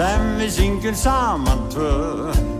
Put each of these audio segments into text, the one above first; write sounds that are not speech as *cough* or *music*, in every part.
sem við syngjum saman tvö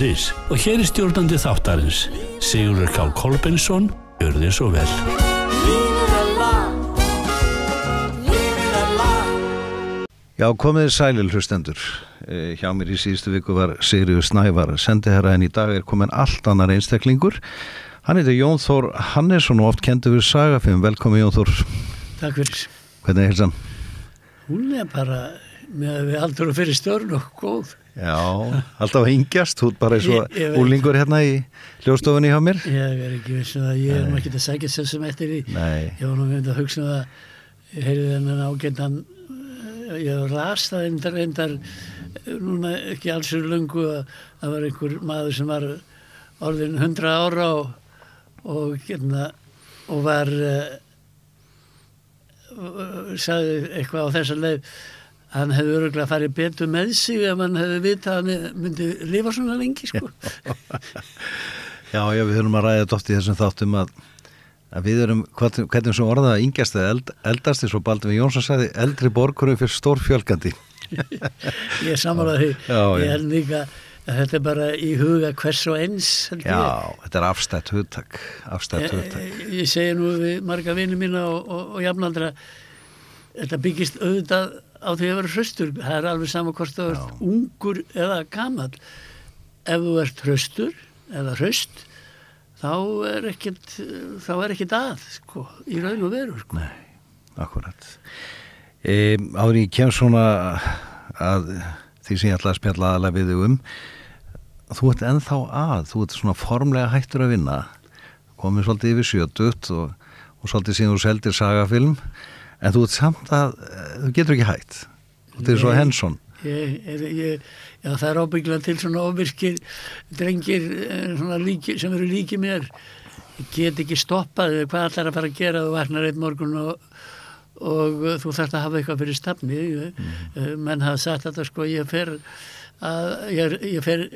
hótelbókunu.is og hér er stjórnandi þáttarins Sigurður K. Kolbensson Gjör þið svo vel Já, komið þið sælir hlustendur. Eh, Hjá mér í síðustu viku var Sigriður Snævar sendiherra en í dag er komin allt annar einstaklingur. Hann heitir Jón Þór Hannesson og oft kendur við Sagafim. Velkomin Jón Þór. Takk fyrir. Hvernig er hilsan? Hún er bara með að við aldur og fyrir störn og góð. Já, alltaf hingjast. Þú ert bara eins og úlingur hérna í hljóstofunni hjá mér. Ég er ekki viss um að ég er nú ekki að sækja sér sem eftir því. Nei, Ég var nú með að hugsa um það, ég heyrði þennan ágættan, eh, ég las það reyndar, reyndar eh, núna ekki alls fyrir lungu að það var einhver maður sem var orðin 100 ára og, og, hérna, og var, uh, sagði eitthvað á þessa leið hann hefði öruglega farið betur með sig ef hann hefði vitað að hann myndi lifa svona lengi sko. já, já, við höfum að ræða dótt í þessum þáttum að, að við erum, hvernig sem orðað að yngjast eða eld, eldast eins og Baldur Jónsson sagði, eldri borgurum fyrir stórfjölgandi. *laughs* ég er samanlega því Já, já. ég held líka að þetta er bara í huga hvers og eins held ég. Já, þetta er afstætt hugtak, afstætt ég, hugtak. ég, ég segi nú við marga vini mína og, og, og jafnaldra þetta byggist auðvitað á því að vera hraustur það er alveg sama hvort þú ert ungur eða gamall ef þú ert hraustur eða hraust þá er ekkert þá er ekkert að sko, í raun og veru sko. Nei, akkurat. E, áður ég kem svona að því sem ég ætla að spjalla aðalega við þig um, þú ert ennþá að, þú ert svona formlega hættur að vinna, komið svolítið yfir sjötut og, og svolítið síðan þú seldir sagafilm, en þú ert samt að, eh, þú getur ekki hætt. Þú ert svo ég, já, það er ábygglega til svona ofvirkir drengir eh, svona líki, sem eru líki mér. Get ekki stoppað hvað ætlar að fara að gera? Þú vaknar einn morgun og, og þú þarfst að hafa eitthvað fyrir stafni. Mm. menn hafa sagt þetta sko ég fer að ég, ég, fer,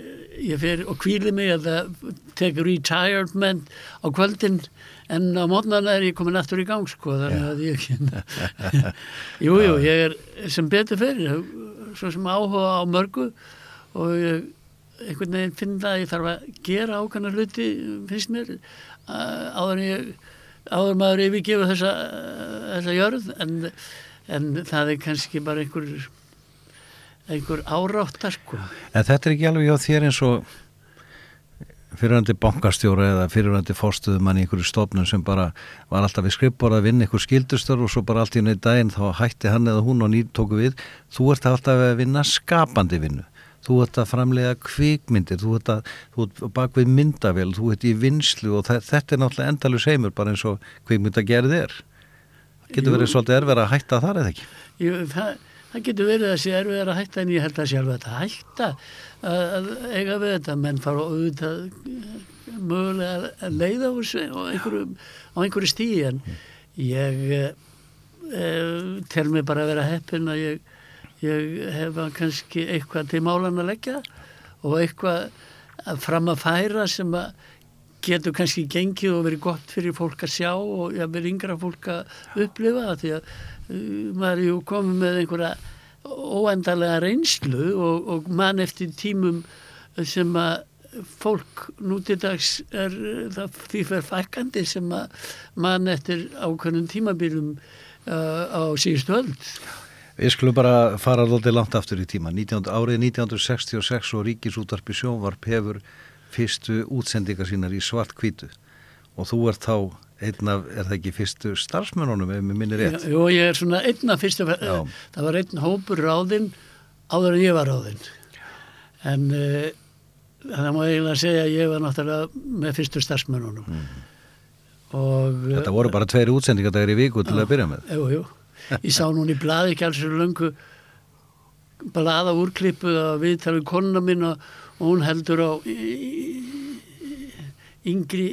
ég fer og kvíli mig það tek retirement á kvöldin en á mótnarna er ég komin aftur í gang sko þannig að ég *laughs* jú, jú, ég er sem betur fyrir svo sem áhuga á mörgu og ég einhvern veginn finn það að ég þarf að gera ákvæmna hluti finnst mér áður en ég áður maður yfirgefa þessa, þessa jörð en, en það er kannski bara einhver einhver áráttar sko. En þetta er ekki alveg hjá þér eins og fyrirhandi bankastjóra eða fyrirhandi fórstuðumann í einhverju stofnun sem bara var alltaf við skrippborð að vinna einhver skildustur og svo bara allt í neitt daginn þá hætti hann eða hún og nýtt tóku við þú ert alltaf að vinna skapandi vinnu þú ert að framlega kvikmyndir þú ert, að, þú ert bak við myndavél þú ert í vinslu og þe- þetta er náttúrulega endalus heimur bara eins og kvikmyndagerð er getur Jú. verið svolítið erfið að hætta þar eða ekki Jú, það, það getur verið að sé erfið að hætta en ég held að sé alveg að hætta að, eiga við þetta. Menn fara auðvitað eh, mögulega að leiða á einhverju, á einhverju stíi en ég e, tel mig bara að vera heppin að ég, ég hefa kannski eitthvað til málan að leggja og eitthvað að fram að færa sem að getur kannski gengið og verið gott fyrir fólk að sjá og jafnvel yngra fólk að upplifa því að maður er ju komið með einhverja óendalega reynslu og, og mann eftir tímum sem að fólk nútidags er það, því fyrir fækandi sem að mann eftir ákveðnum tímabilum uh, á síðustu öld. Við skulum bara fara alltaf langt aftur í tíma 19, árið 1966 og Ríkisútarpi sjónvarp hefur fyrstu útsendingar sínar í svart kvítu og þú ert þá einn af, er það ekki fyrstu starfsmennunum ef mér minnir rétt? Jú, ég er svona einna fyrstu, Já. það var einn hópur ráðinn áður en ég var ráðinn. En uh, það má eiginlega segja að ég var náttúrulega með fyrstu starfsmennunum. Og, Mm. Þetta voru bara tveiri útsendingar dagar í viku til að byrja með. Jú, jú. Ég sá núna í blaði ekki alls fyrir löngu blaða úrklippuð að við talum konuna mín og hún heldur á yngri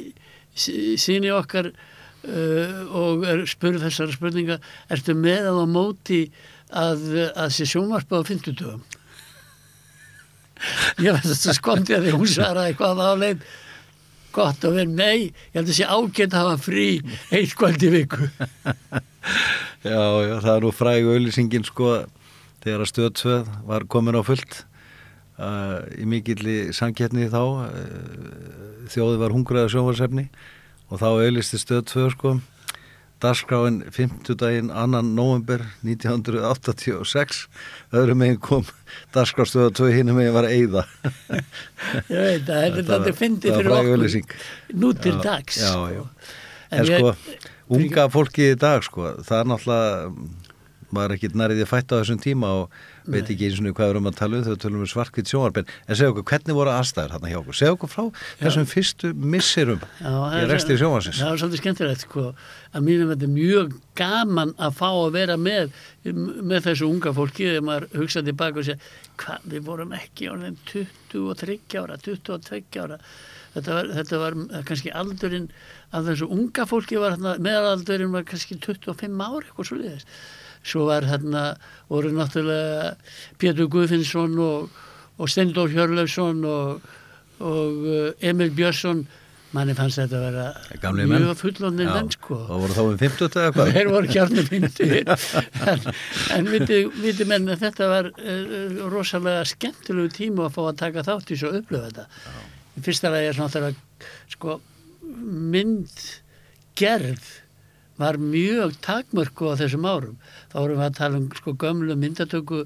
síni okkar uh, og spurð þessara spurninga ertu með að á móti að, að sé sjónvarpa á fimmtudögum? Ég veist þetta skondi að því hún svaraði hvað það á leið. Gott að vera nei, ég held að sé ágætt að hafa frí eitt kvöld í viku. *laughs* Já, já, það er nú fræg auðlýsingin sko þegar að stöðsveð var komin á fullt uh, í mikilli samkettni þá uh, þjóði var hungraða sjónvarsefni og þá auðlisti stöðsveð sko dagskráin 50 daginn annan november 1986 öðrum megin kom dagskrástöða 2 hinum megin var eiða ég veit að þetta er þetta fyndið fyrir okkur nú til dags já, sko. já. En En ég- sko, unga fólki í dag sko, það er náttúrulega maður er ekki nærið að fætta á þessum tíma og veit ekki eins og hvað við erum að tala um við tölum um svarkvít sjónvarpen en segja okkur, hvernig voru aðstæður hérna hjá okkur? Segja okkur frá þessum fyrstu missirum Já, í resti sjónvarsins Það er svolítið skemmtilegt sko að mínum þetta er mjög gaman að fá að vera með með þessu unga fólki þegar maður hugsa tilbaka og segja hvað við vorum ekki á þeim 23 ára 22 ára? Þetta var, þetta var kannski aldurinn af þessu unga fólki var meðalaldurinn var kannski 25 ára eitthvað svo liðist svo var hérna voru náttúrulega Pétur Guðfinnsson og, og Steindór Hjörleifsson og, og uh, Emil Björnsson. Manni fannst þetta að vera Gamlir menn. mjög fullonir Já, menn sko. Og voru þá um 50 eða hvað? *laughs* Þeir voru kjarnir fyndir *laughs* en, en viti, viti menn að þetta var uh, rosalega skemmtilegu tíma að fá að taka þátt í svo upplöfu þetta. Í fyrsta lagi er náttúrulega sko myndgerð var mjög takmörku á þessum árum. Þá vorum við að tala um sko gömlu myndatöku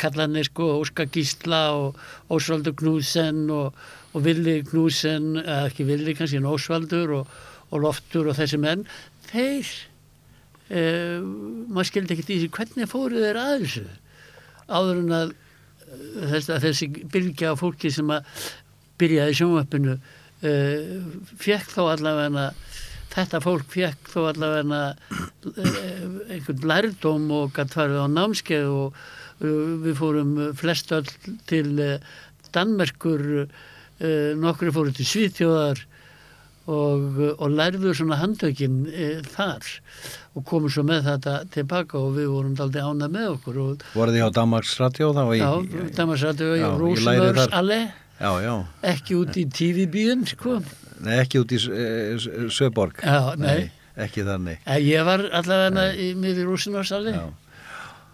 kallanir sko Óskar Gísla og Ósvaldur Knúsen og, og Villi Knúsen eða ekki Villi kannski en Ósvaldur og, og Loftur og þessi menn. Þeir eh, maður skildi ekkert í því hvernig fóru þeir að þessu? Áður en að eh, þessi, þessi bylgja af fólki sem að byrjaði í sjónvappinu uh, fekk þó allavega þetta fólk fekk þó allavega uh, einhvern lærdóm og gætt farið á námskeið og uh, við fórum flest öll til Danmerkur uh, nokkri fóru til Svíþjóðar og, og lærðu svona handtökin uh, þar og komum svo með þetta tilbaka og við vorum aldrei ánað með okkur voru því á Danmarks Radio Já, Damarsrættu Já, í þar. alle, ekki út í TV-bíun, sko. Nei, ekki út í uh, Söborg Já, nei. ekki þannig Eh, Ég var allavega í Rósmörs alle já.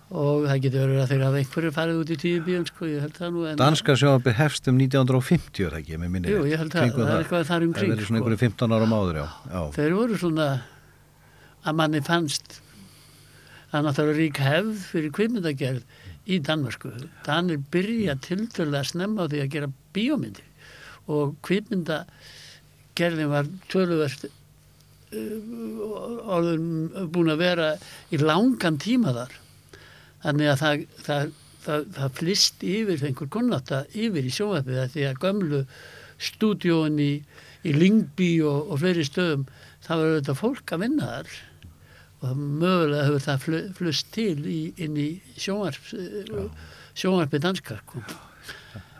og það getur verið að þeir hafa einhverju farið út í TV-bíun, sko, ég held það nú. En, Danska sjónvarpi hefst um 1950 er það ekki, með minni Jú, ég held það, það er eitthvað þar um Það kring, verður svona sko. einhverju 15 árum áður, já, já. Þeir voru svona að manni fannst að náttúrulega rík hefð fyrir kvikmyndagerð í Danmarku. Danir byrja tiltölulega að snemma á því að gera bíómyndir og kvikmyndagerðin var töluvert orðin búin að vera í langan tíma þar. Þannig að það, það, það, það flist yfir einhver kunnáta yfir í sjónvarpið af því að gömlu stúdíóin í, í Lingby og, og fleiri stöðum það var auðvitað fólk að vinna þar og mögulega hefur það flu, flust til í, inn í sjónvarp sjónvarpið danska sko.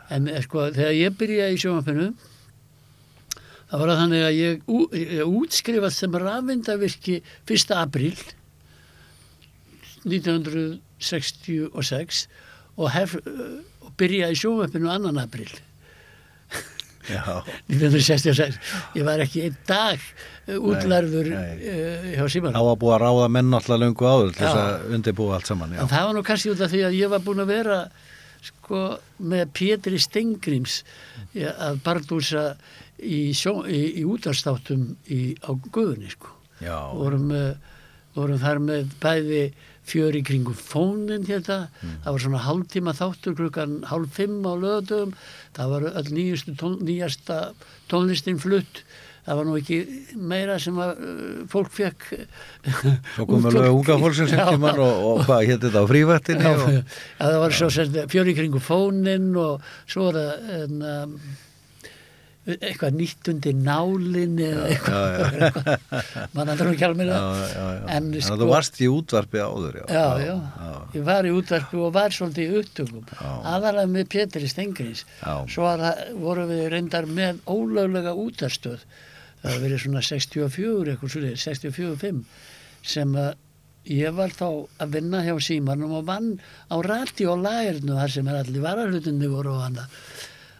en eh, sko þegar ég byrjaði í sjónvarpinu það var það þannig að ég, ég útskrifast sem rafvindavirki 1. apríl 1966 og, hef, og byrjaði í sjónvarpinu 2. apríl já. 1966 ég var ekki einn dag útlærður nei. uh, hjá Síman Þá var búið að ráða menn alltaf löngu áður til þess að undirbúa allt saman, það var nú kannski út af því að ég var búin að vera sko með Pétri Stengrims að bardúsa í, í, í útastáttum á Guðunni sko. Já, vorum, uh, vorum þar með bæði fjöri kringum fónin hérna, það. Var svona hálftíma þáttur klukkan hálf fimm á lögadögum það var öll nýjustu tón, nýjasta tónlistin flutt. Það var nú ekki meira sem að uh, fólk fekk svo komum við unga fólksins sem Já. kemur og, og hvað hétt þetta á frívættinni og, það var svo sem fjöri kringum fónin og svo var það en, um, eitthvað nýtt undir nálin eða eitthvað. mann andur ekki alveg já, já, já. En sko- þú varst í útvarpi áður já, já, já, ég var í útvarpi og var svolítið í upptökum. Aðalega með Pétri Stengrins Já. svo vorum við reyndar með ólöglega útarstöð það var verið svona 64 eitthvað svolítið, 64-5 sem að ég var þá að vinna hjá símanum og vann á rati og lagirnu þar sem er allir varahlutinni voru og hana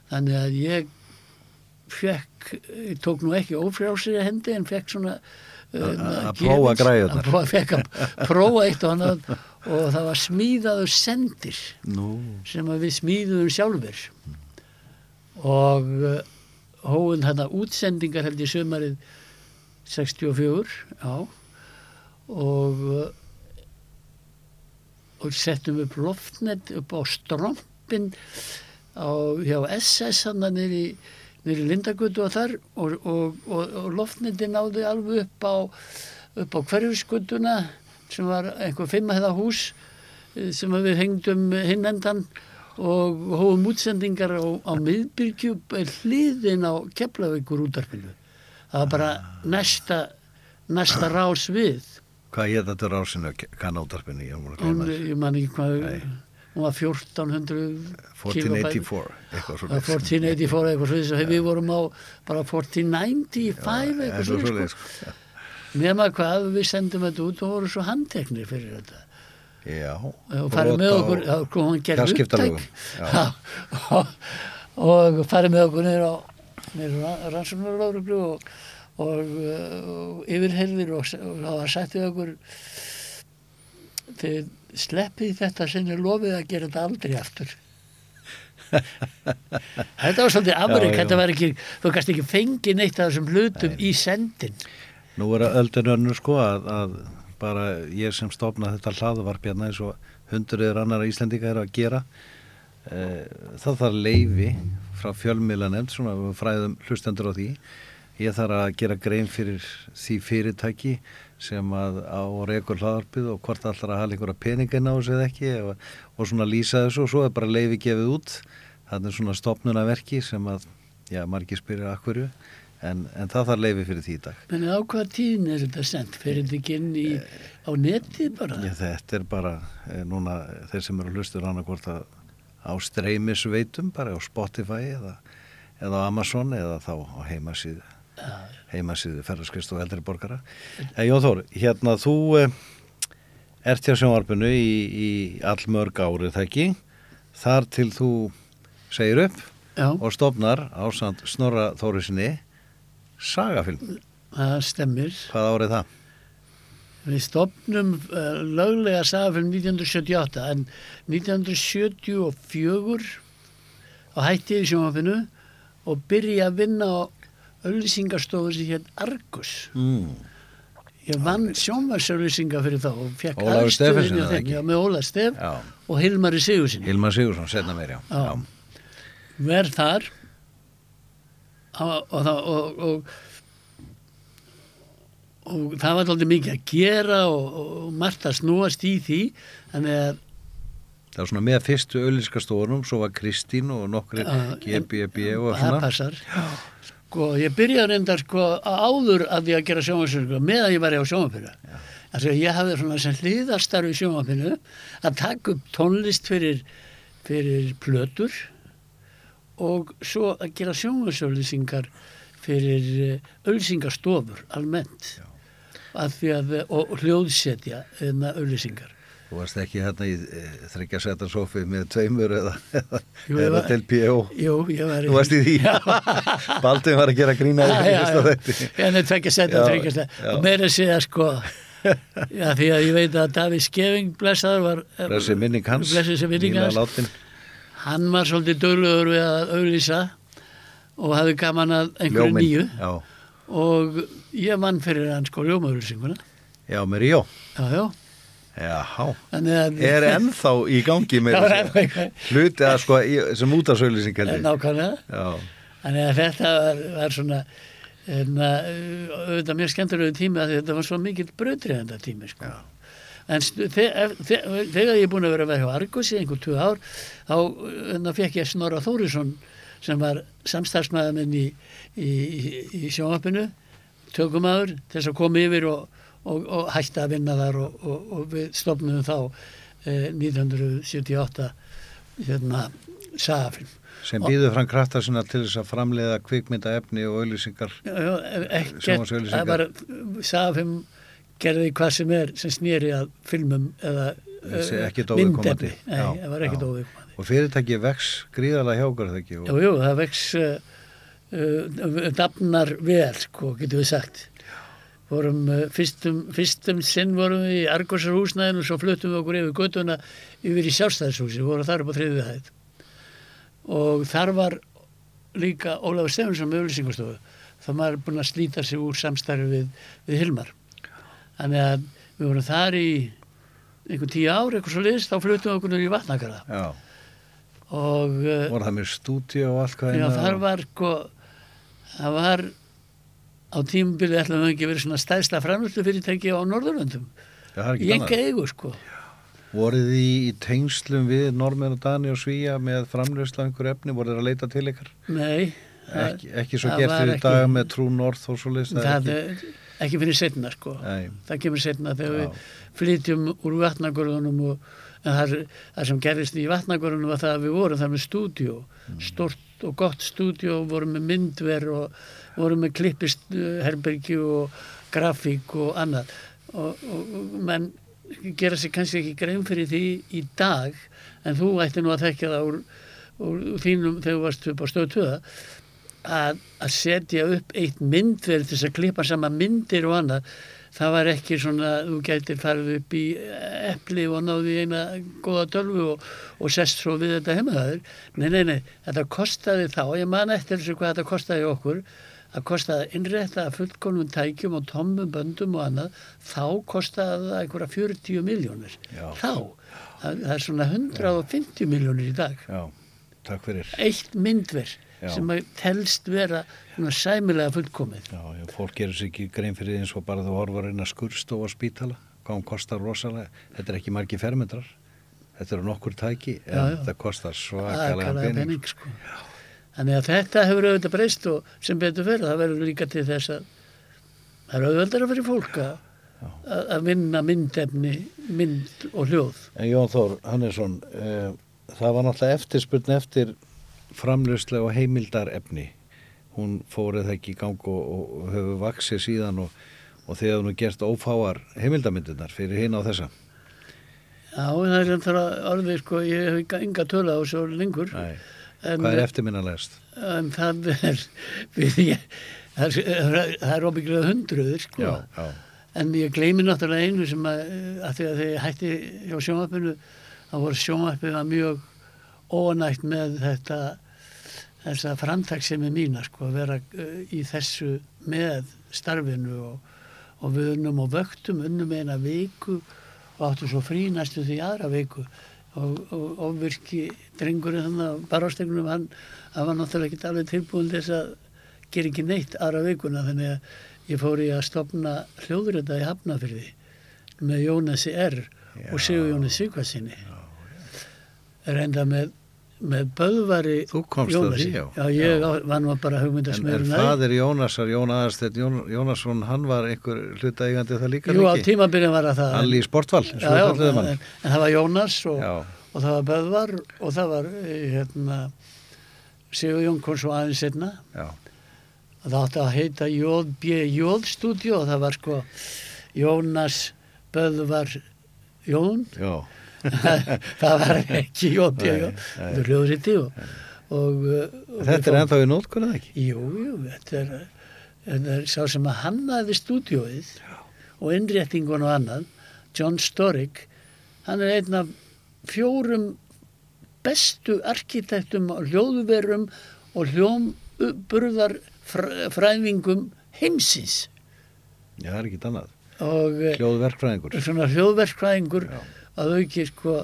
þannig að ég fekk, ég tók nú ekki ófrjálsir hendi en fekk svona uh, að prófa græjurnar. að prófa, eitt og annað og það var smíðaður sendir Nú, sem við smíðuðum sjálfur og uh, hóðum þarna útsendingar held í sömarið 64 já. Og og settum upp loftnet upp á strompin á, hjá SS hann nýri, nýri Lindagötu og þar og, og, og, og loftneti náði alveg upp á upp á hverjusgötuna sem var einhver fimmahæða hús eh, sem við hengdum hinn endan og hófum útsendingar á, á miðbyrgju hliðin á Keflavíkur útarpinu það var bara næsta næsta rás við. Hvað hétt þetta rásinu kannáttarpinu ég ég man ekki hvað Nei. Hún var 1400 1484 eitthvað svo Já, 1484 eitthvað svo að við vorum á bara 1495 eitthvað svo sko. nema hvað við sendum þetta út og voru svo handteknir fyrir þetta. Já og farið með á- okkur já, sko, hún gerði upptæk. Og, og farið með okkur niður á rannsóknarlögruglu og, og, og yfirherðir og, það var sagt við okkur þið sleppið þetta er lofið að gera þetta aldrei aftur. *laughs* Þetta var svolítið afrik þetta var ekki, þú kannski ekki fengið neitt af þessum hlutum í sendin. Nú er öldin önnu sko að, að bara ég sem stofna þetta hlaðvarp hérna eins og hundruður annar Íslendinga eru að gera e, það þarf leifi frá fjölmiðla nefnd svona fræðum hlustendur á því ég þarf að gera grein fyrir því fyrirtæki sem að á rekur hlaðvarpið og hvort allar að hafa einhverja peningin á þessu eða ekki og, og svona lýsa þessu og svo er bara leifi gefið út. Það er svona stopnunaverki sem að já, margir spyrir akkurju en, en það þarf leifi fyrir því í dag. Menn á hvaða tíðin er þetta sendt fyrir þetta ekki inn í, á netið bara? Já, þetta er bara eh, núna þeir sem eru hlustur annarkvort að á streymisveitum, bara á Spotify eða, eða á Amazon eða þá á heimasíðu heimasíðu ferðarskristu og eldri borgara eh, Jón Þór, hérna þú eh, ert hjá sjónvarpinu í, í allmörg árið það ekki þar til þú segir upp Já, og stofnar á samt Snorra Þórisinni sagafilm, það stemmir. hvað árið það? Við stopnum uh, löglega sagafilm 1978 en 1974 á hætti í sjónvapinu og byrja að vinna á auðlýsingarstofu sem hér Argus. Mm. Ég vann sjónvarsauðlýsingar fyrir þá og fekk aðstöðin já, með Óla Stef Já, og Hilmari Sigursin. Hilmar Sigursson, setna meir, já. Já. verð þar og, það- og, og, og það var alltaf mikið að gera og, margt að snúast í því þannig að Það var svona með fyrstu auðlýskastofunum, svo var Kristín og nokkri Já, GBB og það svona. passar sko ég byrjaði reyndar sko áður að því að gera sjónvarsöku meðan ég var á sjónvapinu þannig að ég hafði svona sem hlýðarstarf í sjónvapinu að taka upp tónlist fyrir, fyrir plötur og svo að gera sjónvarsölusingar fyrir auðlýsingarstofur almennt. Að að, og, og hljóðsetja enna auðlýsingar Þú varst ekki hérna í e, þryggja seta sofi með tveimur eða, eða, Jú, eða var- til P.O. Jú, ég var Þú varst í því. *laughs* Baldvin var að gera grína í Já, já, fyrsta já. þætti. En það tvekja setja, Já, tvekja setja. já. Og meira að sko, já, því að ég veit að Davíð Skeving blessaður var... Blessi minning hans, Blessi sem minning hans. Hann var svolítið döglegur við að auðlýsa og hafði gaman að einhverju nýju. Já, Og ég vann fyrir hann sko ljómaauðlýsinguna. já, með Ríó. Já, já. Já, Að... er ennþá í gangi með. Hluti að sko, í, sem út af söglýsingalli. Nákvæmlega. Þannig að þetta var, var svona uh, auðvitað mjög skemmtilegu tími að þetta var svo mikill bröðriðanda tími sko. En þegar ég er búin að vera að vera hjá Argus í einhver tvö ár þá hérna, fekk ég Snorra Þórisson sem var samstarfsmaður minn í, í, í, í sjónvappinu tökumadur þess að koma yfir og, og, og hætta að vinna þar og, og, og við stopnum þá eh, 1978 hérna Safin sem býður fram krafta sinna til þess að framleiða kvikmynda efni og auðlýsingar ekkert, það var Safin gerði hvað sem er sem snýri að filmum eða eh, ekkert myndefni. Það ekkert og fyrirtæki vex gríðarlega hjá okkur þegar ekki? Jú, jú, það vex uh, uh, dafnar vel, sko, getur við sagt. Vorum, uh, fyrstum, fyrstum sinn vorum við í Argosar húsnæðinu og svo fluttum við okkur yfir göttuna yfir í sjálfstæðishúsi, vorum þar upp á þriðið hæð. Og þar var líka Ólafur Stefánsson með auðlýsingastofu. Það var búin að slíta sig úr samstarfi við, við Hilmar. Þannig að við vorum þar í einhvern tíu ár, eitthvað svo liðst, þá fluttum við okkur í vatnakarða. já, Og uh, voru það með stúdíu og allt hvað Já, þar og- var sko, það var á tímubili ætlaðum við ekki verið svona stæðsla framlöflu fyrirtæki á Norðurlöndum. Það Í ekki enga eigu sko. Voruð þið í, tengslum við Normen og Dani og Svíja með framlöfsla einhver efni, voruð þið að leita til ykkar? Nei, það- Ekki, ekki svo það gert ekki- dag með True North og svo leist það er ekki fyrir setna sko. Nei, Það kemur setna þegar Já. við flytjum úr vatnagörðunum og það, það sem gerist í vatnagörðunum var það að við vorum þar með stúdíó, Mm. stort og gott stúdíó, vorum með myndver og vorum með klippist herbergi og grafík og annað og, og, menn gera sér kannski ekki grein fyrir því í dag en þú ætti nú að þekka það úr, úr þínum þegar þú varst upp á stöðu töða að, að setja upp eitt myndverð til þess að klippa saman myndir og annað það var ekki svona, þú gætir farið upp í epli og náði í eina góða tölvu og, og sest svo við þetta heimaðaður. Nei, nei, nei, þetta kostaði þá, ég man eftir þessu hvað þetta kostaði okkur, að kostaði að innrétta að fullkonum tækjum og tommum böndum og annað, þá kostaði það einhverja 40 miljónir. Já. Þá, það, það er svona 150 miljónir í dag. já, takk fyrir. Eitt myndver Já. sem telst vera sæmilega fullkomið. Já, já, fólk gerur sér ekki grein fyrir eins og bara þú horfar inn að skurstofa spítala, hvað hún kostar rosalega, þetta er ekki margi fermetrar, þetta eru nokkur tæki, en Já, já. þetta kostar svakalega Akalega pening. pening sko. Þannig að þetta hefur auðvitað breyst og sem betur fyrir það verður líka til þess að það er auðvitað fyrir fólk að, að að vinna myndefni, mynd og hljóð. En Jón Þór Hannesson, uh, það var náttúrulega eftirspurn eftir framlöslega og heimildar efni. Hún fórið það ekki í gang og, og hefur vaksið síðan og, og þegar hún er gert ófáar heimildamindirnar fyrir hinn á þessa. Já, það er þannig að orðið sko, ég hef enga tölu á orðið lengur. Nei. En, Hvað er eftirminnalegast? En það er, það er, óbygglega hundruður sko. Já, já, En ég gleymi náttúrulega einu sem að, að þegar ég hætti hjá sjónvarpinu þá voru sjónvarpinu mjög óanægt með þetta þessa framtaksemi mína sko að vera uh, í þessu með starfinu og, og við unnum og vöktum unnum eina viku og áttum svo frí næstu því aðra viku og, ofvirki drengurinn þannig að barástegnum hann, hann var náttúrulega ekki alveg tilbúin til þess að gera ekki neitt aðra vikuna þannig að ég fór í að stopna hljóðrita í Hafnafyrði með Jónasi R. og Sigur Jónas Sigvarsinni reynda með, með Böðvari Þú komst að Jónasi. því, já. já ég Já. á- var nú bara En er hugmyndasmiður fadir Jónasar, Jón Aðarstedt Jón, Jónasson, hann var einhver hlutaeigandi það líka Jú, á ekki? tímabyrjun var það Alli í sportval, og já, við kalluðum en, en það var Jónas og, og það var Böðvar og það var eh, hérna, Sigur Jón kom svo aðeins og það átti að heita JBJ stúdíu og það var sko Jónas Böðvar Jón já, það var ekki nei. þetta er hljóðriti og, og, uh, og Þetta er ennþá í nótkunni ekki? Jú, jú, þetta er, þetta er sá sem að hannaði stúdíóið og innréttingun og annað, John Storick, hann er einn af fjórum bestu arkitektum og hljóðverum og hljómburðar fræðingum heimsins Já, það er ekki annað. og eh, Hljóðverkfræðingur. svona hljóðverkfræðingur Já. Að auki sko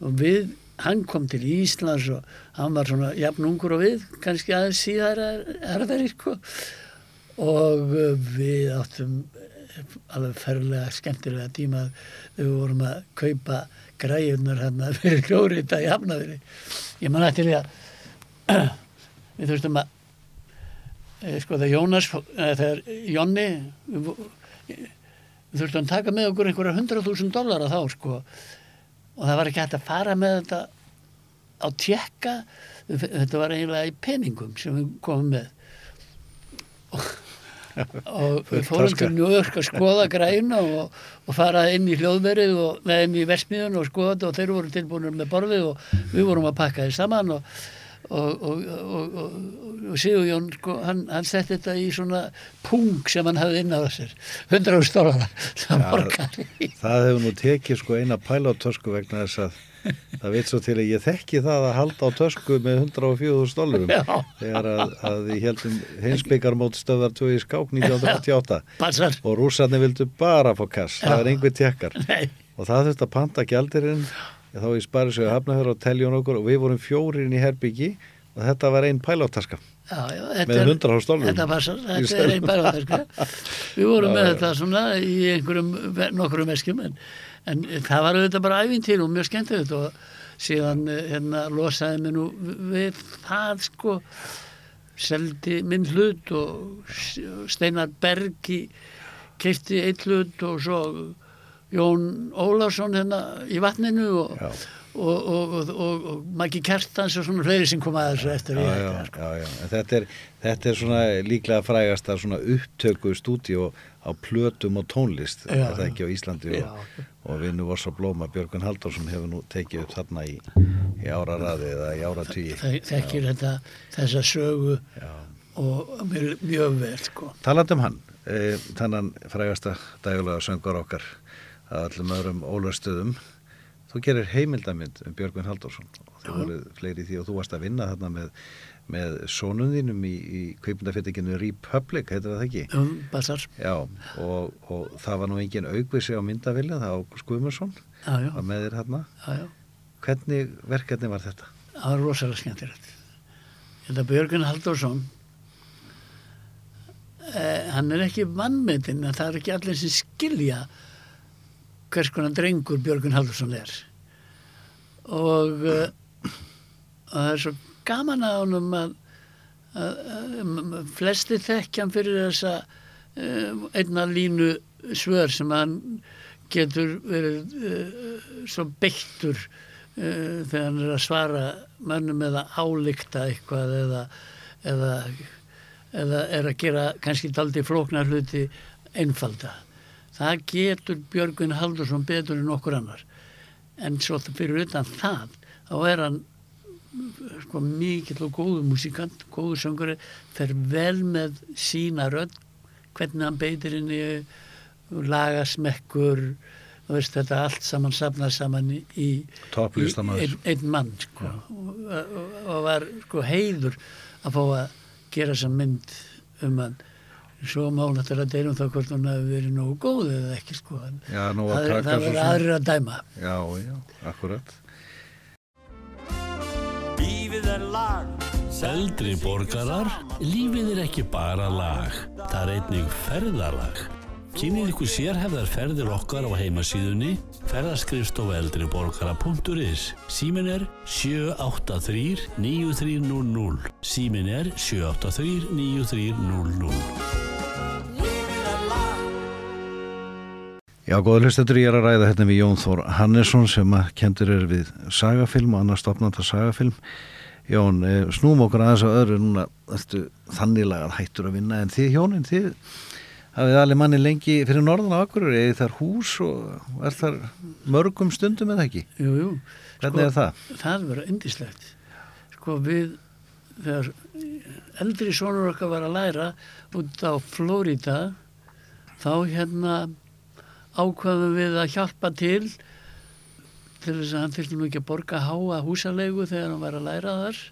við, hann kom til Íslands og hann var svona jafn ungur og við kannski aðeins síðar erðari sko. Og uh, við áttum eh, alveg ferlega skemmtilega tíma þegar við vorum að kaupa græjurnar hérna *laughs* fyrir hljóðrita í hafnaðri ég man eftir því að *clears throat* við þurftum að e, sko þegar Jónas þegar Jonni við, þurftum að taka með okkur einhverja hundra þúsund dollara þá sko. Og það var ekki hægt að fara með þetta á tjekka þetta var eiginlega í peningum sem við komum með. Og, og *laughs* við fórum til York að skoða græna og, og fara inn í hljóðverið og neða inn í versmiðun og skoða þetta og þeir voru tilbúinur með borðið og við vorum að pakka þið saman og, og, og, og, og Sigur Jón sko, hann, hann setti þetta í svona pung sem hann hafði inn á sér. 100 stólara *laughs* það í Það hefur nú tekið sko eina pæla á tösku vegna þess að það veit svo til að ég þekki það að halda á tösku með 104.000 dólarum þegar að, að ég heldum heimsbyggarmót stöðar 2 í skák 1988 passar. og rússarnir vildu bara fá kass, það Já. er einhver tekkar og það þurfti að panta gjaldirinn þá í Sparisögu Hafnahör og teljum okkur og við vorum fjórin í herbyggi og þetta var einn pæláttarska já, já, Með 100 dólarum. þetta passar, þetta er einn bæra sko. við vorum Já, með þetta svona í einhverjum ve- nokkrum eskjum en, en það var auðvitað bara ævintýr og mjög skemmtilegt og síðan eh, hérna losaði mig nú við það sko seldi minn hlut og Steinar Bergi keipti eitt hlut og svo Jón Ólafsson hérna í vatninu og. Og, og, og, og, Maggi Kertans og svona fleiri sem kom að þessu eftir já, já, sko. já, Þetta, er, þetta er svona líklega frægasta svona upptöku stúdíu á plötum og tónlist er já. ekki á Íslandi og, vinnu Voss og Blóma Björgun Halldórsson hefur nú tekið upp þarna í, í áraraði eða í áratvíi Þe- þekkir þetta þessa sögu Já. og mjög, mjög vel sko. Talandi um hann, e, þannan frægasta dægulega söngur okkar að öllum öðrum ólastöðum þú gerir heimildamind um Björgun Halldórsson og þú voru fleiri því og þú varst að vinna þarna með, með sonum þínum í, í kveipindafettinginu Republic, heitir það ekki? um basar Já, og, og það var nú engin aukvisi á myndavilja, það já, já, var með þér hérna. já, já. Hvernig verkefni var þetta? það var rosalega skemmtilegt þetta Björgun Halldórsson eh, hann er ekki vannmetinn en það er ekki allir sem skilja hvers konar drengur Björgun Halldórsson er og, og það er svo gaman að honum að, að, að flesti þekkjan fyrir þessa uh, einna línu svör sem hann getur verið uh, svo beittur uh, þegar hann er að svara mönnum eða álíkta eitthvað eða, eða, eða er að gera kannski daldi flóknar hluti einfalda. Það getur Björgun Haldursson betur en okkur annar. En svo fyrir utan það, þá er hann sko mikill og góður músikant, góður sönguri, fer vel með sína rödd, hvernig hann beitir inn í lagasmekkur, veist þetta allt saman safnað saman í, í einn, einn mann sko. og, og, og var sko heiður að fá að gera þessa mynd um hann svo má náttúrulega deilum þá hvort hún hafi verið nógu góð eða ekki sko Já, nú að það, er- það aðrir að dæma Já, já, akkurat. Lífið er lag Eldri borgarar, lífið er ekki bara lag, það er einnig ferðalag. Kynnið ykkur sérhefðar ferðir okkar á heimasíðunni ferðaskrifstofa eldriborgara.is Símin er 783 9300 Símin er 783 9300 Lífið er lag Já, góður hlustendur, ég er að ræða hérna við Jón Þór Hannesson sem að kendur er við sagafilm og annars stopnanda sagafilm. Jón, eh, snúm okkur aðeins á öðru. Núna, þannig lagað hættur að vinna en þið hjónin, þið hafið allir manni lengi fyrir norðan á Akureyri, eða þar hús og er þar mörgum stundum eða ekki? jú, jú. Hvernig er það? það verður indislegt sko við þegar eldri sonur okkar var að læra út á Flórida þá hérna ákvaðum við að hjálpa til til þess að hann þurfti nú ekki að borga háa húsalegu þegar hann var að læra þar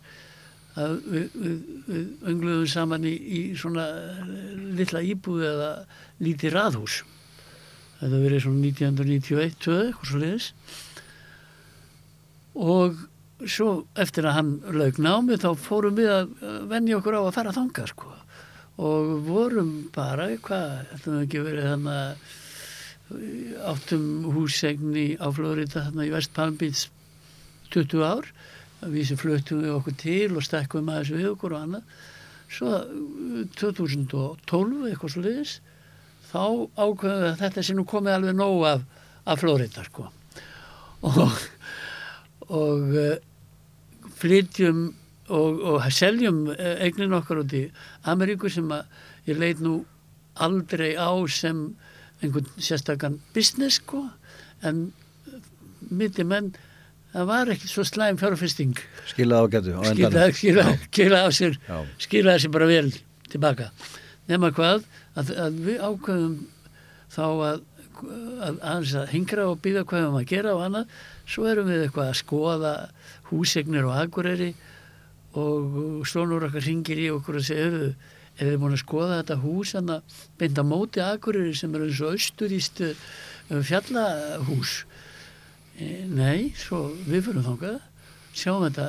að við, við, við öngluðum saman í, í svona eh, litla íbúð eða lítið raðhús. Þetta verið svona 1991 2 eitthvað svo liðis og svo eftir að hann lauk námi þá fórum við að að venja okkur á að fara þangað sko. Og vorum bara hvað, þetta hefði ekki verið þannig að áttum húsegni á Flórida þarna í West Palm Beach 20 ár við sem fluttum við okkur til og stekkum aðeins við okkur og annað. Svo uh, 2012 eitthvað svo liðis þá ákveðum við að þetta sé nú komið alveg nóg af, af Flórida sko. Og, og uh, flytjum og, og seljum eh, eignin okkar út í Ameríku sem að ég leit nú aldrei á sem einhvern sérstakann business sko. En mitt menn það var ekki svo slæm fjárfesting. Skilað á getu skilaði skila, skila á sér skilaði sér bara vel tilbaka. Nema hvað að, að við ákveðum þá að að, að, að hingra og býða hvað við erum að gera og annað. Svo erum við eitthvað að skoða húsegnir og akureyri og stónur okkar ringir í okkur og segir eru er þið búin að skoða þetta hús hann að beinta móti akureyri sem er eins og austuríst fjallahús? e, nei, svo við fyrir þangað sjáum þetta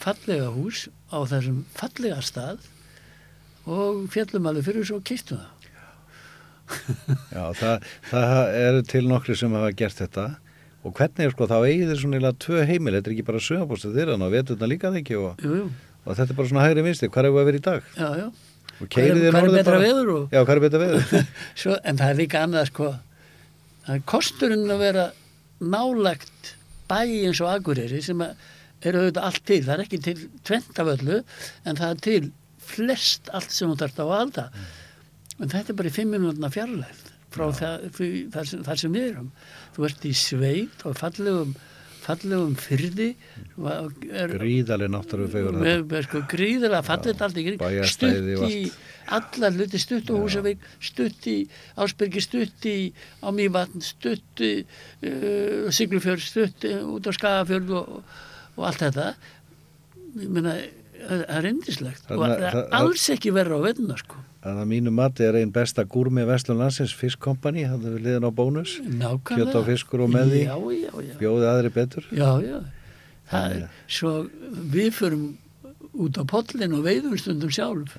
fallega hús á þessum fallega stað og fjallum alveg fyrir svo kistum það. *laughs* Já, það, það eru til nokkri sem hafa gert þetta. Og hvernig er sko, þá eigið þið svona tvö heimil, þetta er ekki bara sögabóstu þeirra og veturna líka það ekki og, jú, jú, og þetta er bara svona hægri vinsti, hvað er við að vera í dag? já, já. Og Hvar er- er betra veður og- Já, hvað er betra veður? Svo, en það er líka annað sko. Það er kosturinn að vera nálagt bæ eins og Akureyri sem eru auðvitað allt til. Það er ekki til tventaföllu en það er til flest allt sem hún þarf á að halda. En þetta er bara í fimm minútna fjarlægt frá það, því, þar, sem, þar sem við erum. Þú ert í sveit og fallegum fallegum fyrði er, Gríðaleg náttúru fegur með, sko gríðilega fallit allt í og stutt í allar hluti stutt á Húsavík stutt í Ásbyrgi stutt í á Mývatn stutt í uh, Siglufjörð stutt í, út á Skagafjörð og, og allt þetta. Ég meina það er indislegt og það er alls ekki verra á veðna sko að að mínu mati er einn besta gúrmi Vestlun landsins fiskkompani, er við liðin á bónus. Kjöt og fiskur og með því. já, já, já, bjóði aðri betur. Já, já. Það, er- svo við förum út á pollin og veiðum stundum sjálf.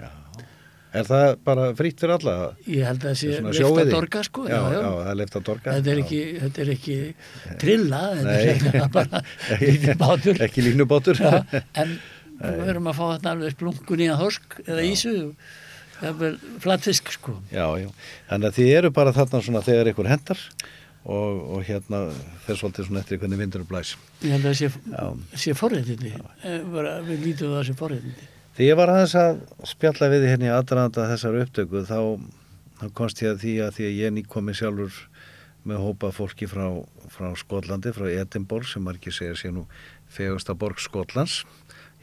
Er það bara frýtt fyrir alla? ég held að það sé sjóveiði? dorga sko já, já, Þetta er Já. ekki, þetta er ekki trilla, þetta er *laughs* bara lítið bátur. ekki línubátur. Já, en við verum að fá þetta alveg splungun í að horsk eða ísu, það er flatfisk sko. já, já. þannig að þið eru bara þarna svona þegar ykkur hendar og, og hérna þess svolítið svona eftir hvernig vindur blæs Ég held að sé, sé forréttindi, Eh, við lítum það sé forréttindi. Þegar ég var aðeins að spjalla við hérna í aðranda þessar upptöku þá, þá komst ég að því að því að ég nýkomi sjálfur með hópa fólki frá, frá Skotlandi, frá Edinborg sem margir segja sé nú fegasta borg Skotlands,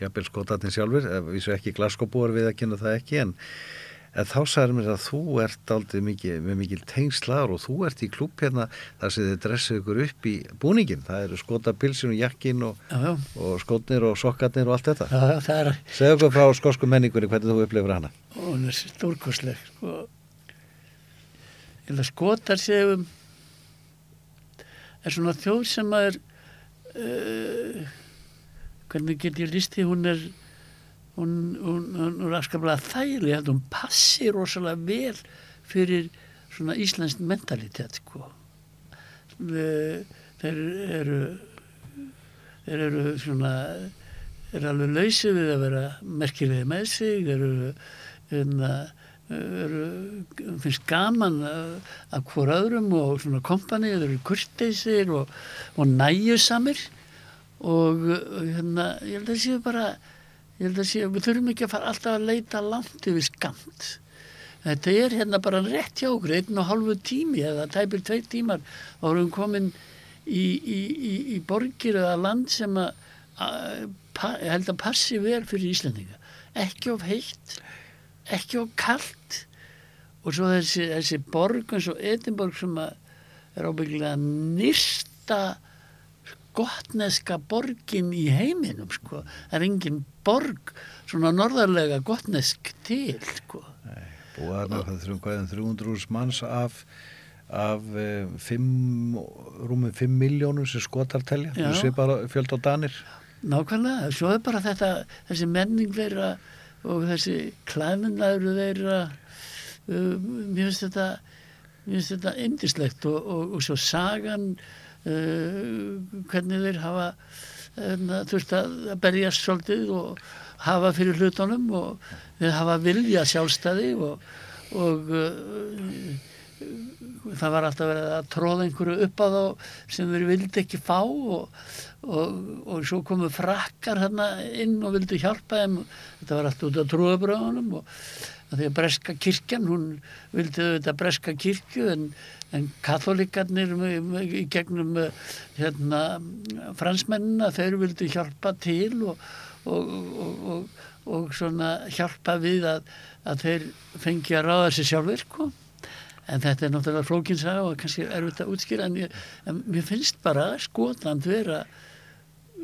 jafnvel Skotlandin sjálfur, ef við svo ekki glaskóbúar við að kynna það ekki en, en þá sagði mér að þú ert aldrei mikið, með mikil tengslaður og þú ert í klúb hérna þar sem þið dressið ykkur upp í búningin, það eru skotapilsin og jakkin og, og skotnir og sokkarnir og allt þetta. já, já, er, Segðu okkur frá skosku menningunni hvernig þú upplifir hana. hún er stórkostleg, sko. Skotar séum, er svona þjóð sem er, uh, hvernig get ég listi, hún er, hún, hún, hún er afskaplega þægileg, hún passi rosalega vel fyrir svona íslensk mentalitet, sko. Þeir eru, þeir eru svona, eru alveg lausi við að vera merkilegi með sig, þeir eru, hérna, finnst gaman að, hvort öðrum og svona kompani, þeir eru kurteisir og, og næjusamir og hérna, ég held að séu bara, ég held að séu, við þurfum ekki að fara alltaf að leita langt yfir skamt. Þetta er hérna bara rétt hjá okkur, einn og hálfu tími eða tæpir tvei tímar og erum komin í, í, í, í borgir eða land sem að, að ég held að passi vel fyrir Íslandinga. Ekki of heitt, ekki of kalt og svo þessi, þessi borg eins og Edinborg sem að er ábyggilega nýrsta gotneska borgin í heiminum sko. Það er engin borg svona norðarlega gotnesk til sko. Hvað en 300 manns af, af eh, fimm, rúmum 5 miljónum sem skotar telja. Þú sé bara fjöld á danir. Nákvæmlega, svo er bara þetta, þessi menning þeirra og þessi klæminæður þeirra, uh, mér finnst þetta, mér finnst þetta indislegt og, og, og svo sagan, hvernig þeir hafa en, þurft að berjast svolítið og hafa fyrir hlutunum og þeir hafa vilja sjálfstæði og, og uh, það var alltaf verið að tróða einhverju upp á þá sem þeir vildi ekki fá og, og, og svo komu frakkar hérna inn og vildi hjálpa þeim. Þetta var alltaf út af trúabröðunum og að því að breska kirkjan hún vildi auðvitað breska kirkju en, en katholikarnir í gegnum eh, hérna, fransmennina þeir vildi hjálpa til og, og, og, og, hjálpa við að, að þeir fengi að ráða sér sjálfur sko. en þetta er náttúrulega flókinsaga og kannski erfitt að útskýra en, ég, en mér finnst bara Skotland vera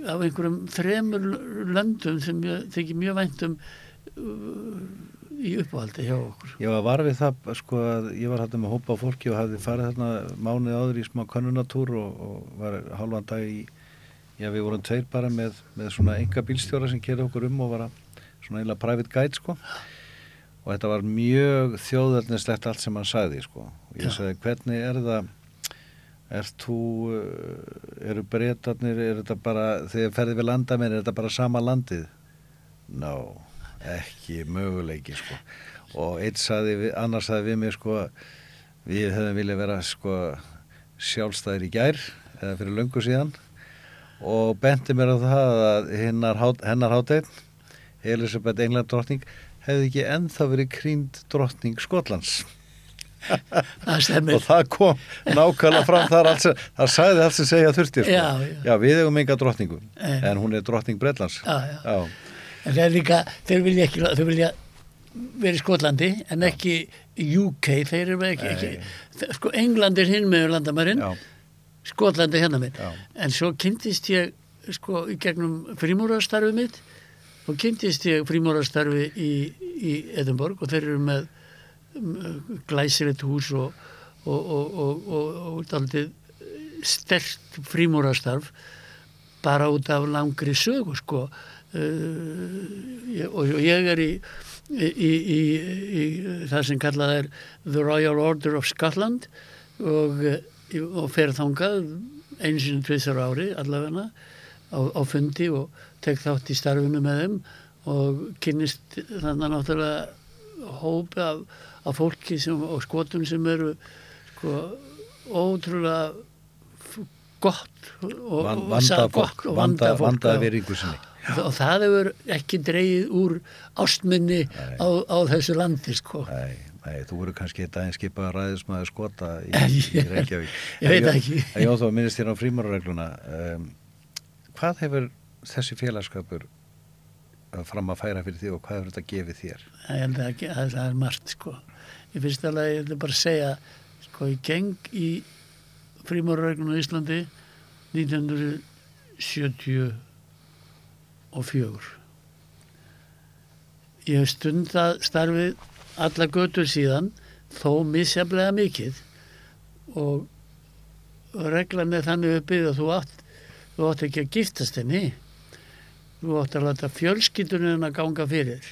af einhverjum þremur löndum sem ég þykir mjög vænt um uh, í uppáhaldi hjá okkur? Ég var var við það sko að ég var hættum að hópa fólki og hafði farið þarna mánuð áður í smá könnunatúr og, og var halvan dag í já við vorum tveir bara með, með svona enga bílstjóra sem kerði okkur um og var að svona eiginlega private guide sko. Og þetta var mjög þjóðarnislegt allt sem hann sagði sko. Og ég sagði hvernig er það? Er þú uh, eru breytarnir, er þetta bara þegar ferði við landa með, er þetta bara sama landið? No, ekki möguleiki sko og einn saði, annars saði við mig sko við hefðum viljað vera sko sjálfstæðir í gær eða fyrir löngu síðan og benti mér á það að hennar, hennar hátegn Elisabeth England drottning hefði ekki ennþá verið krýnd drottning Skotlands og það kom nákvæmlega fram þar alls, það sagði allt sem segja þurftir sko. Já, já. við hefum enga drottningu Nei. en hún er drottning Bretlands Já, já. Já. En það er líka, þeir vilja ekki þeir vilja vera í Skotlandi en ekki UK þeir eru ekki, ekki sko England er hinn með landamærin Já. Skotland er hérna með en svo kynntist ég sko í gegnum frímúrastarfið mitt og kynntist ég frímúrastarfi í, í Edinborg og þeir eru með glæsilegt hús og og, og, og, og, og daldið stert frímúrastarf bara út af langri sögu sko uh, og, og ég er í í, í, í, það sem kallað er The Royal Order of Scotland og, eh, og fer þangað eins og tvisar ári allavegna á, á fundi og tek þátt í starfinu með þeim og kynnist þannig náttúrulega hópi af, af fólki sem, og skotum sem eru sko ótrúlega gott og, Van, og vanda sa- fólk, gott og vanda, vandað fólk, vanda já. veringu sinni og það hefur ekki dreigið úr ástminni á, á þessu landi sko. Nei, nei, þú voru kannski eitt aðeins skipaða ræðismæður skota í, *laughs* Ég- í Reykjavík. ég veit ekki. En Jón þá minnist þér á frímaruregluna. Um, hvað hefur þessi félagskapur uh, fram að færa fyrir því og hvað hefur þetta gefið þér? það það, það er margt sko. í fyrsta lagi ég vil bara segja sko ég geng í frímárreglun á Íslandi 1974 ég hef stundað starfið alla götur síðan þó misjaflega mikið. Og reglan er þannig uppið að þú átt þú átt ekki að giftast henni. Þú átt að láta fjölskyldunum að ganga fyrir.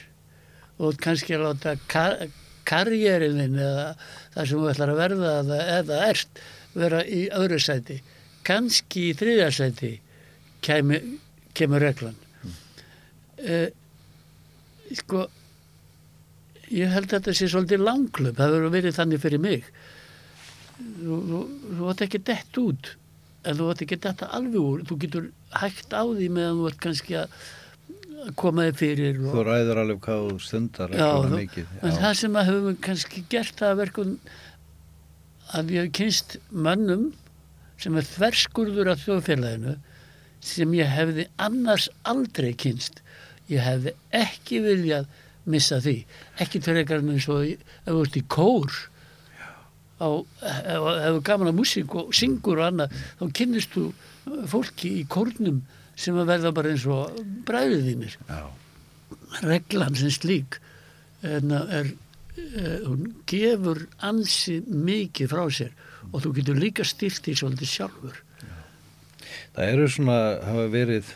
Og þú átt kannski að láta kar karrierininn eða það sem þú ætlar að verða eða, eða ert vera í öðru sæti. Kannski í þriðja sæti kemur reglan mm. sko ég held að þetta sé svolítið langklöp það verður verið þannig fyrir mig. Þú, þú, þú átt ekki dett út en þú átt ekki detta alveg úr þú getur hægt á því meðan þú ert kannski að koma þig fyrir og, Þú ræður alveg hvað þú stundar Já, þú- en það sem að höfum kannski gert það að verkum að ég hef kynst mönnum sem er þverskurður af þjóðfélaginu sem ég hefði annars aldrei kynst ég hefði ekki viljað missa því. Ekki fyrir eins og ef þú ert í kór á, ef þú gaman að músík og syngur og annað þá kynnist þú fólki í kórnum sem að verða bara eins og bræðið þínir. Já, reglan sem slík en er, er, hún gefur ansi mikið frá sér og þú getur líka styrt í svolítið sjálfur. Það eru svona, hafa verið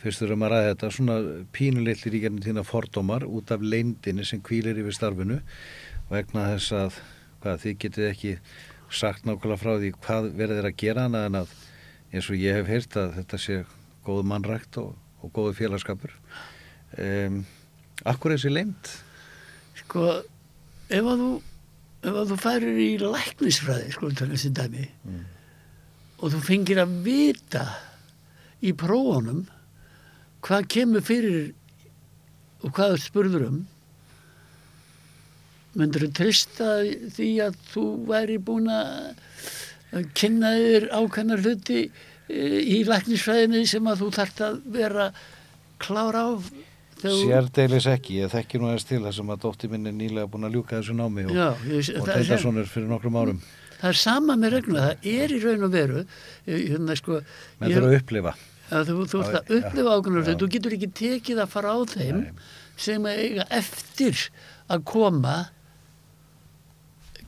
fyrstur um að ræða þetta, svona pínulitlir í gernum þína fordómar út af leindinni sem kvílir yfir starfinu vegna þess að hvað, þið getið ekki sagt nákvæmlega frá því hvað verður að gera annað en að eins og ég hef heyrt að þetta sé góð mannrækt og, og góðu félagskapur um, Akkur er þessi leimt? sko ef að þú ef að þú færir í læknisfræði sko þessi dæmi og þú fengir að vita í prófunum hvað kemur fyrir og hvað þú spurður um? Myndur þú trista því að þú væri búin að kynna þér ákveðnar hluti eh, í læknisfræðinni sem að þú þarft að vera klár á Sérdeilis ekki, ég þekki nú aðeins til þessum að dóttir minn er nýlega búin að ljúka þessu námi og, og það er- Teitasson er fyrir nokkrum árum. Það er sama með regluna, það er í raun og veru eh, hérna sko menn þurfa að upplifa þú, þú ert Já, að upplifa já. hlut, þú getur ekki tekið að fara á þeim Nei. sem að eiga eftir að koma.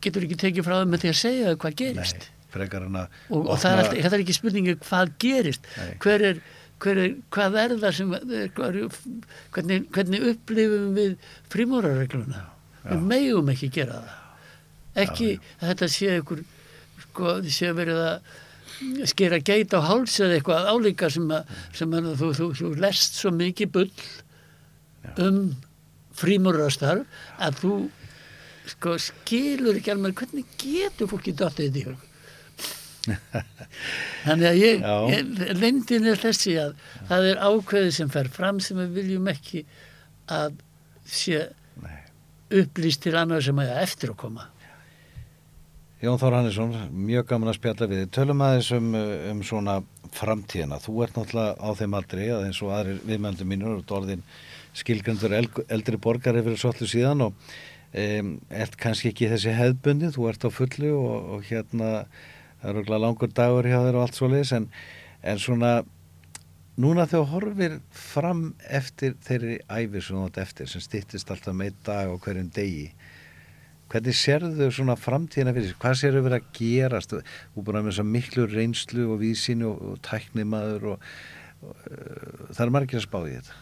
Getur ekki tekið frá þeim með því að segja hvað gerist. Nei, og, og það er alltaf, þetta er ekki spurningi hvað gerist. Hver er, hver er, hvað er það sem er, hvað er, hvernig, hvernig upplifum við frímúrarregluna við megum ekki gera það. Ekki að þetta sé ykkur sko, sé verið að skera geit á háls eða eitthvað álíka sem að, sem að þú, þú, þú lest svo mikið bull um frímúrarastarf að þú sko skilur ekki alveg hvernig getur fólki dottið þetta í hug *laughs* Þannig að ég, Já. ég lendin er þessi að það er ákveðið sem fer fram sem við viljum ekki að sé Nei. upplýst til annar sem að eftir að koma. Jón Þór Hannesson, mjög gaman að spjalla við. Tölum aðeins um, um svona framtíðina. Þú ert náttúrulega á þeim aldrei að eins og aðrir viðmjöndum mínur og orðin skilgrandur eldri borgar yfir svolítið síðan og um, ert kannski ekki þessi hefðbundi, þú ert á fullu og, og hérna það er okkur langur dagur hjá þér og allt svoleiðis en, en svona núna þegar horfir fram eftir þeirri æfi sem þú átt eftir sem styttist alltaf með dag á hverjum degi hvernig sérðu svona framtíðina fyrir sig? Hvað sérðu verið að gerast? Er búin að með að miklu reynslu og vísinu og, og tæknimaður og, og uh, það er margir að spá í þetta.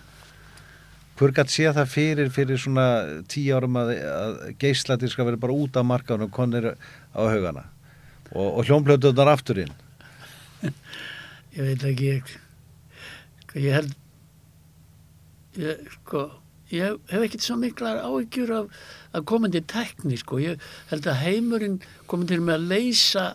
Hver gætt sé það fyrir fyrir svona tíu árum að, að geislatir skal vera bara út af markaðunum og konir á haugana og, og hljómblötuðnar afturinn? *laughs* Ég veit ekki, ég, ég held, ég, sko, ég hef ekkert svo miklar áhyggjur af, af komandi tekni, sko. Ég held að heimurinn komið til með að leysa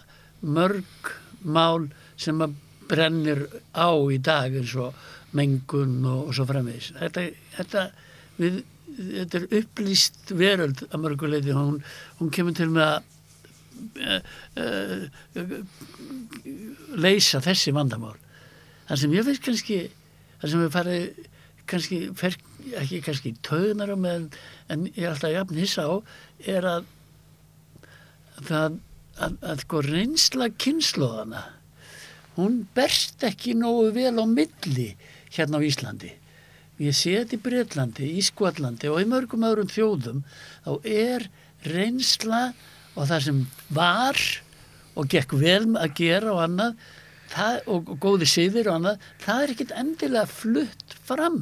mörg mál sem að brennir á í dag eins og mengun og, og svo framvegis. Þetta, þetta, við, þetta er upplýst veröld að mörguleiti, hún, hún kemur til með að uh, uh, leysa þessi vandamál. Það sem ég veist kannski, það sem við farið kannski, fer, ekki kannski töðunar á með, en ég er alltaf jafn hissa á, er að það, að, að sko reynsla kynnslóðana, hún berst ekki nógu vel á milli hérna á Íslandi. Ég sé þetta í Breitlandi, í Skotlandi og í mörgum öðrum þjóðum, þá er reynsla og það sem var og gekk vel að gera og annað það, og, og góði siðir og annað það er ekkit endilega flutt fram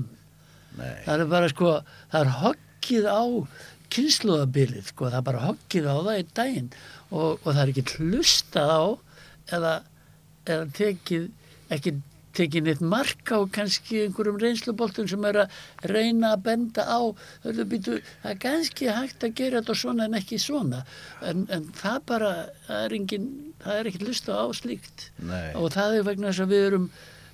Nei. það er bara sko það er hoggið á kynnslóðabilið sko, það er bara hoggið á það í daginn og, og það er ekki hlustað á eða, eða tekið ekki tekið neitt mark á kannski einhverjum reynsluboltum sem er að reyna að benda á býtu, það er kannski hægt að gera þetta svona en ekki svona en, en það bara, það er engin það er ekki lusta á slíkt Nei. og það er vegna þess að við erum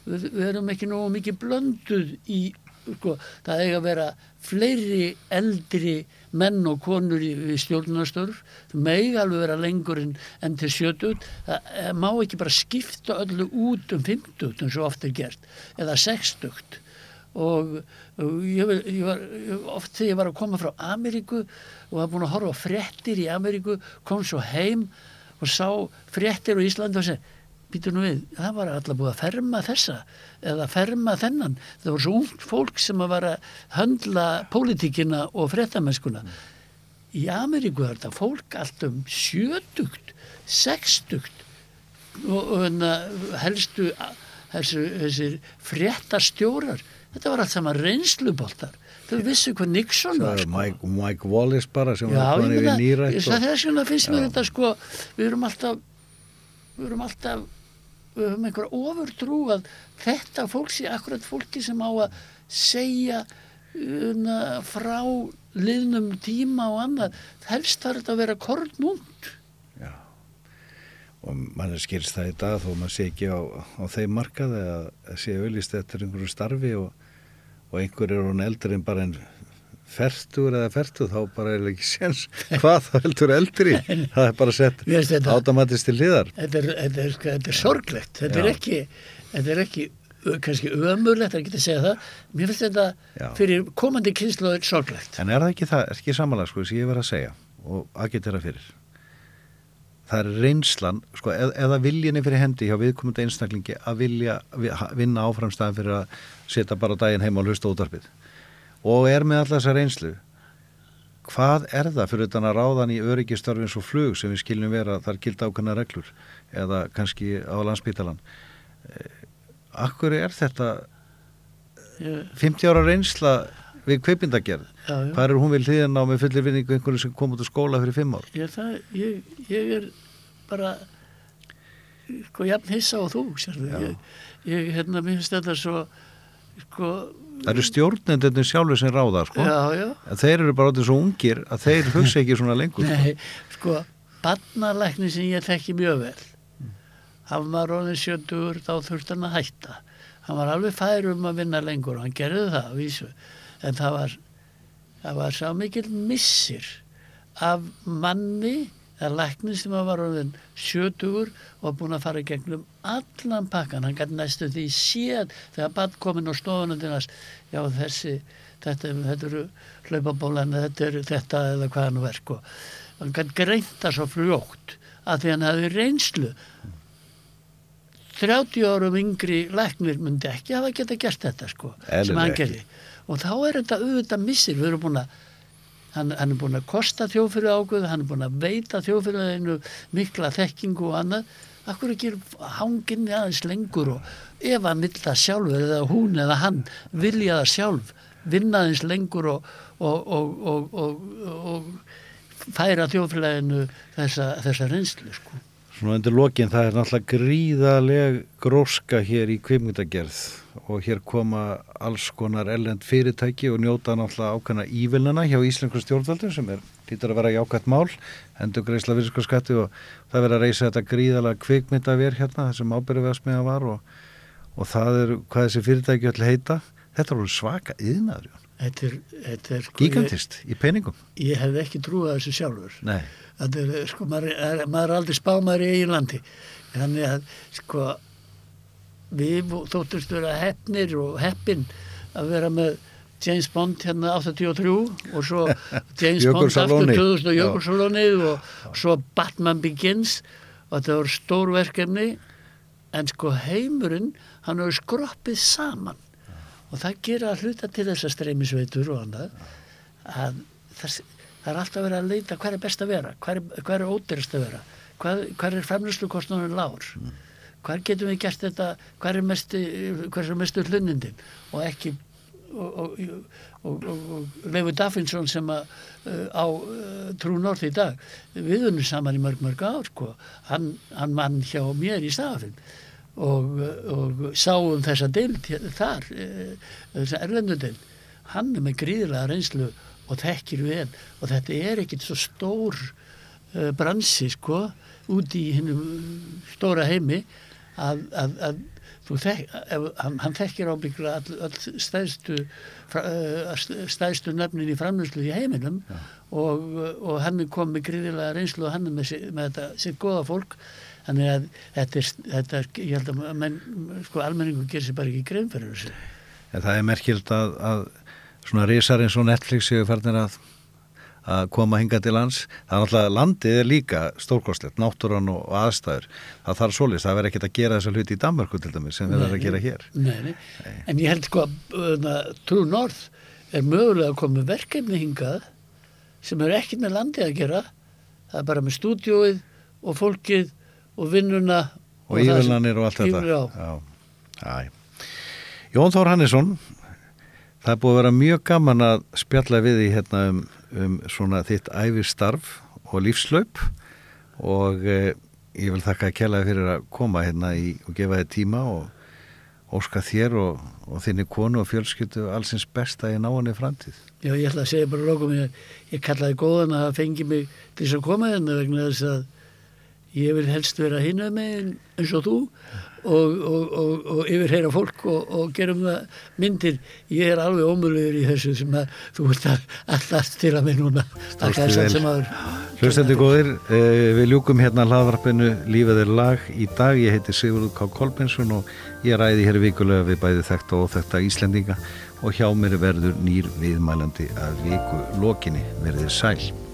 við, við erum ekki nógu mikið blönduð í sko, það eiga að vera fleiri eldri menn og konur í, í stjórnarstörf það megi alveg vera lengur en, en til sjötut það eh, má ekki bara skipta öllu út um fimmtut eins og oft er gert eða sextugt. Og, og ég, var- ég var oft þegar ég var að koma frá Ameríku og var búin að horfa fréttir í Ameríku kom svo heim og sá fréttir á Íslandi og segi býtur nú við, það var alltaf búið að ferma þessa eða ferma þennan. Það var svo ungt fólk sem að var að höndla pólitíkina og fréttamennskuna í Ameríku er þetta fólk allt um sjötugt sextugt og, og hérna, helstu þessi, þessi fréttastjórar. Þetta var allt saman reynsluboltar. Þau vissu hvað Nixon var sko. Mike, Mike Wallace bara sem Já, var konið við nýrætt þess vegna finnst mér þetta sko, við erum alltaf við erum alltaf við höfum einhverja ofurtrú að þetta fólk sé akkurat fólki sem á að segja una, frá liðnum tíma og annað helst þarf þetta að vera kornúnt Já. Og mann er skilst það í dag þó maður sé ekki á, á þeim markaði að, að sé auðlist eftir einhverju starfi og, og einhver er hún eldri en bara en fertur eða fertur þá bara er ekki séns hvað það heldur eldri. *laughs* Það er bara sett automatist til hliðar. Þetta er, þetta er, sko- þetta er sorglegt. Þetta er ekki, þetta er ekki kannski ömurlegt að geta segja það. Mér finnst þetta Já. fyrir komandi kynsluður sorglegt. En er það ekki það, ekki samanlega sko sem ég verið að segja og agitera fyrir. Það er reynslan sko, eð, eða viljinni fyrir hendi hjá viðkomandi einstaklingi að vilja vinna áfram staðan fyrir að setja bara daginn heima og hlusta útarpið og er með alltaf þessa reynslu. Hvað er það fyrir utan að ráðan í öryggistörfins og flug sem við skiljum vera þar gilda ákveðna reglur eða kannski á landsbítalan Akkur er þetta Já, 50 ára reynsla við kveipindagerð. Hvað er hún vil hlýðan á með fullir vinningu einhverju sem kom út úr skóla fyrir fimm ár? Ég, það, ég, ég er bara sko jafn hissa á þú ég, ég hérna mér finnst þetta svo sko Það eru stjórnendunum sjálfur sem ráða, sko. já, já, þeir eru bara orðið svo ungir að þeir hugsa ekki svona lengur. sko. nei, sko barnalækni sem ég þekki mjög vel hann var orðin sjötugur þá þurfti hann að hætta hann var alveg fær um að vinna lengur og hann gerði það að vísu en það var það var sá mikil missir af manni eða lækni sem var orðin sjötugur og búin að fara í gegnum allan pakkan, hann gæti næstu því séð þegar bann kominn á stofunundinast já þessi þetta, þetta eru hlaupabólan þetta er þetta eða hvað hann verk og hann gæti greint það svo fljótt að því hann hefði reynslu. 30 árum yngri læknir myndi ekki hafa geta gert þetta sko sem Eðlilega hann gerði. Og þá er þetta auðvitað missir. Við erum búin að hann, hann er búin að kosta þjófyrir ákveð hann er búin að veita þjófyririnu mikla þekkingu og annað. Akkur ekki hanginni aðeins lengur og ef hann vill það sjálfur eða hún eða hann vilja það sjálf vinna aðeins lengur og, og, og, og, færa þjófyririnu þessa, þessa reynslu sko Svona undir lokin það er náttúrulega gríðaleg gróska hér í kvimmundagerð og hér koma alls konar ellend fyrirtæki og njóta náttúrulega ákveðna ívilnana hjá Íslengur stjórnvaldum sem er lítur að vera jákvæmt mál, endur greiðsla virðskoskatti og það verður að reysa þetta gríðalega kvikmyndavér hérna þessum ábyrjuveðsmiða var og, og það er hvað þessi fyrirtæki öll heita, þetta er alveg svaka yðnaður, Þetta er, þetta er sko, gigantist í peningum. Ég, ég hefði ekki trúið þessu sjálfur. Er, sko, maður er, maður er aldrei spámaður í eigin landi. Þannig að, sko, við þóttumst vera hefnir og heppin að vera með James Bond hérna 83 og svo *laughs* James Bond aftur Jökulsárlónið. 2000 og Já. Jökulsalónið og svo Batman Begins og þetta voru stór verkefni en sko heimurinn hann hefur skroppið saman og það gera hluta til þess að streymisveitur og annað að það, það er alltaf verið að leita hvað er best að vera, hvað er, hvað er ódyrst að vera hvað, hvað er fremnuslu lágur hvað getum við gert þetta hvað er mestu, mestu hlunindin og ekki og, og, og, og, Leifur Daffinsson sem að, á uh, Trú North í dag við unum saman í mörg mörg ár sko. hann, mann hjá mér í stafinn og, og sáum þessa deild þar uh, þessa erlendu deild. Hann er með gríðilega reynslu og þekkir vel. Og þetta er ekkit svo stór uh, bransi sko út í hinnum stóra heimi að, að, að þek, hann, hann þekkir ábyggla all, all stæðstu uh, stæðstu nöfnin í framlýslu í heiminum. Og, og hann er komið gríðilega reynslu og hann er með, með þetta sitt góða fólk þannig að þetta er, þetta er ég held að menn, sko almenningu gerir sér bara ekki grein fyrir þessu En það er merkild að, að svona risar eins og Netflix séu færnir að, að koma hinga til lands. Það er náttúrulega, landið er líka stórkostlegt, náttúran og, aðstæður. Það þarf svoleiðis, það verður ekkert að gera þessa hluti í Danmarku til dæmis sem við verðum að gera hér. Nei, nei. En ég held sko að uh, True North er mögulega að koma verkefni hingað sem er ekkert með landið að gera það er bara með stúdíóið og fólkið og vinnuna Og sem- ívillanir og allt þetta. Jón Þór Hannesson, það er búið að vera mjög gaman að spjalla við því hérna um, um svona þitt æfistarf og lífslaup og e, ég vil þakka að kella fyrir að koma hérna í, og gefa þið tíma og óska þér og, og þinni konu og fjölskyldu allsins besta í náinni framtíð. Já, ég ætla að segja bara lókum ég, ég kallaði góðan að það fengi mig til þess að koma þennan vegna þess að ég vil helst vera hinn með mig eins og þú og, og, og, og yfirheyra fólk og gerum það myndir. Ég er alveg ómöluður í þessu sem að þú ert að allast til að mig núna. Takk sem aður Hlustandi góðir, eh, við ljúkum hérna hlaðvarpinu Lífið er lag í dag. Ég heiti Sigurður K. Kolbensson og ég ræði hér vikulega við bæði þekta og þekta Íslendinga. Og hjá mér verður nýr viðmælandi að viku lokinni. Verðið sæl